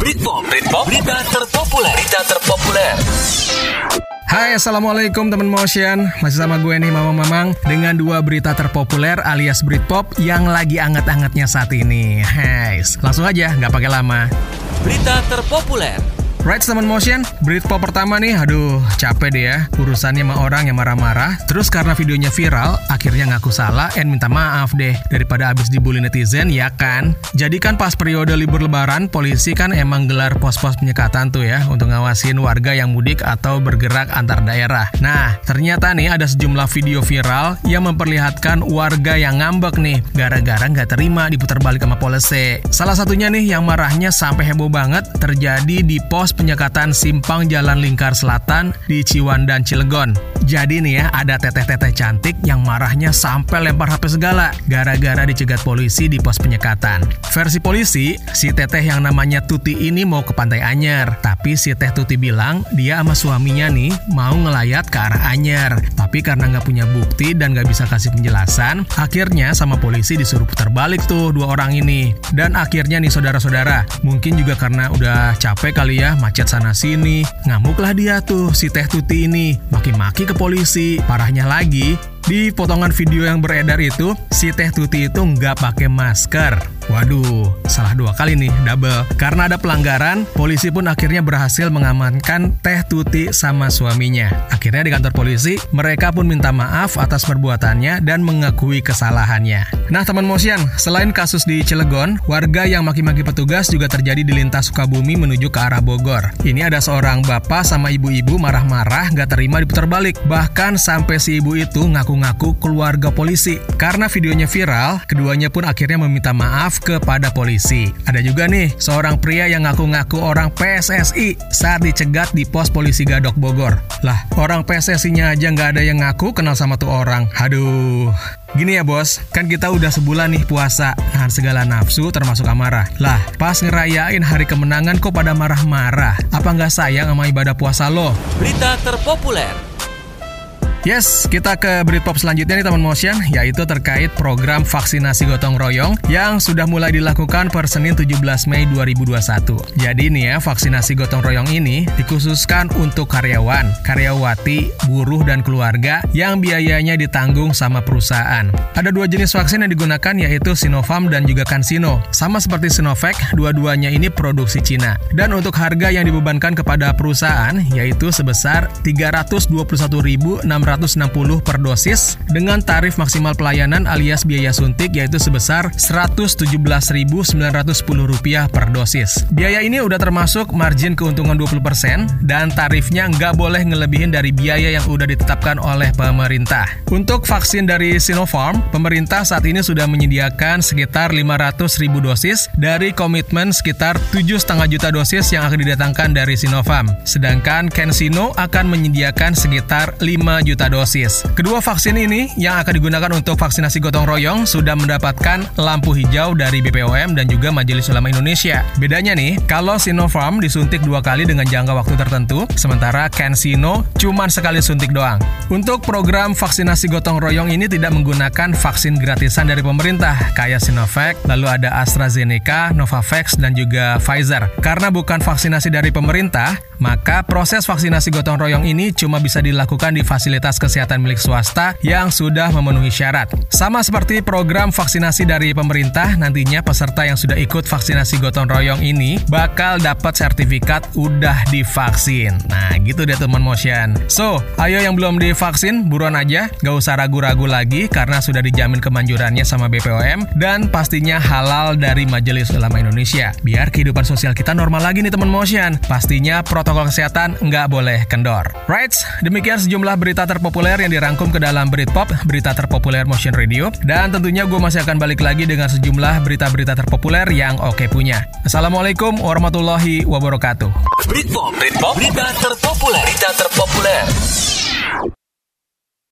Britpop, Britpop, berita terpopuler, berita terpopuler. Hai Assalamualaikum teman motion Masih sama gue nih Mama Mamang Dengan dua berita terpopuler alias Britpop Yang lagi anget-angetnya saat ini. Hai, langsung aja nggak pakai lama. Berita terpopuler. Right teman motion, Britpop pertama nih, aduh capek deh ya urusannya sama orang yang marah-marah. Terus karena videonya viral, akhirnya ngaku salah and minta maaf deh daripada abis dibully netizen ya kan. Jadi kan pas periode libur lebaran, polisi kan emang gelar pos-pos penyekatan tuh ya untuk ngawasin warga yang mudik atau bergerak antar daerah. Nah, ternyata nih ada sejumlah video viral yang memperlihatkan warga yang ngambek nih gara-gara nggak terima diputar balik sama polisi. Salah satunya nih yang marahnya sampai heboh banget terjadi di pos penyekatan Simpang Jalan Lingkar Selatan di Ciwandan Cilegon. Jadi nih ya, ada teteh-teteh cantik yang marahnya sampai lempar HP segala gara-gara dicegat polisi di pos penyekatan. Versi polisi, si teteh yang namanya Tuti ini mau ke Pantai Anyer, tapi si teh Tuti bilang dia sama suaminya nih mau ngelayat ke arah Anyer. Tapi karena nggak punya bukti dan nggak bisa kasih penjelasan, akhirnya sama polisi disuruh putar balik tuh dua orang ini. Dan akhirnya nih saudara-saudara, mungkin juga karena udah capek kali ya macet sana sini, ngamuklah dia tuh si teh Tuti ini, maki-maki ke polisi. Parahnya lagi, di potongan video yang beredar itu, si Teh Tuti itu nggak pakai masker. Waduh, salah dua kali nih, double. Karena ada pelanggaran, polisi pun akhirnya berhasil mengamankan Teh Tuti sama suaminya. Akhirnya di kantor polisi, mereka pun minta maaf atas perbuatannya dan mengakui kesalahannya. Nah, teman motion, selain kasus di Cilegon, warga yang maki-maki petugas juga terjadi di lintas Sukabumi menuju ke arah Bogor. Ini ada seorang bapak sama ibu-ibu marah-marah nggak terima diputar balik. Bahkan sampai si ibu itu ngaku-ngaku keluarga polisi. Karena videonya viral, keduanya pun akhirnya meminta maaf kepada polisi. Ada juga nih, seorang pria yang ngaku-ngaku orang PSSI saat dicegat di pos polisi Gadok Bogor. Lah, orang PSSI-nya aja nggak ada yang ngaku kenal sama tuh orang. Aduh. Gini ya bos, kan kita udah sebulan nih puasa, nahan segala nafsu termasuk amarah. Lah, pas ngerayain hari kemenangan kok pada marah-marah? Apa nggak sayang sama ibadah puasa lo? Berita terpopuler. Yes, kita ke Britpop selanjutnya nih teman motion, yaitu terkait program vaksinasi gotong royong yang sudah mulai dilakukan per Senin 17 Mei 2021. Jadi nih ya, vaksinasi gotong royong ini dikhususkan untuk karyawan, karyawati, buruh, dan keluarga yang biayanya ditanggung sama perusahaan. Ada dua jenis vaksin yang digunakan yaitu Sinovac dan juga CanSino. Sama seperti Sinovac, dua-duanya ini produksi Cina. Dan untuk harga yang dibebankan kepada perusahaan yaitu sebesar 321.600 160 per dosis dengan tarif maksimal pelayanan alias biaya suntik yaitu sebesar Rp117.910 per dosis. Biaya ini udah termasuk margin keuntungan 20% dan tarifnya nggak boleh ngelebihin dari biaya yang udah ditetapkan oleh pemerintah. Untuk vaksin dari Sinopharm, pemerintah saat ini sudah menyediakan sekitar 500.000 dosis dari komitmen sekitar 7,5 juta dosis yang akan didatangkan dari Sinopharm. Sedangkan CanSino akan menyediakan sekitar 5 juta dosis. Kedua vaksin ini yang akan digunakan untuk vaksinasi gotong royong sudah mendapatkan lampu hijau dari BPOM dan juga Majelis Ulama Indonesia. Bedanya nih, kalau Sinopharm disuntik dua kali dengan jangka waktu tertentu, sementara CanSino cuma sekali suntik doang. Untuk program vaksinasi gotong royong ini tidak menggunakan vaksin gratisan dari pemerintah, kayak Sinovac, lalu ada AstraZeneca, Novavax, dan juga Pfizer. Karena bukan vaksinasi dari pemerintah, maka proses vaksinasi gotong royong ini cuma bisa dilakukan di fasilitas kesehatan milik swasta yang sudah memenuhi syarat. Sama seperti program vaksinasi dari pemerintah, nantinya peserta yang sudah ikut vaksinasi gotong royong ini bakal dapat sertifikat udah divaksin. Nah, gitu deh teman motion. So, ayo yang belum divaksin, buruan aja, gak usah ragu-ragu lagi karena sudah dijamin kemanjurannya sama BPOM dan pastinya halal dari Majelis Ulama Indonesia. Biar kehidupan sosial kita normal lagi nih teman motion. Pastinya protokol kesehatan nggak boleh kendor. Right, demikian sejumlah berita terpopuler yang dirangkum ke dalam Britpop, berita terpopuler Motion Radio. Dan tentunya gue masih akan balik lagi dengan sejumlah berita-berita terpopuler yang oke punya. Assalamualaikum warahmatullahi wabarakatuh. Britpop, Britpop, berita terpopuler, berita terpopuler.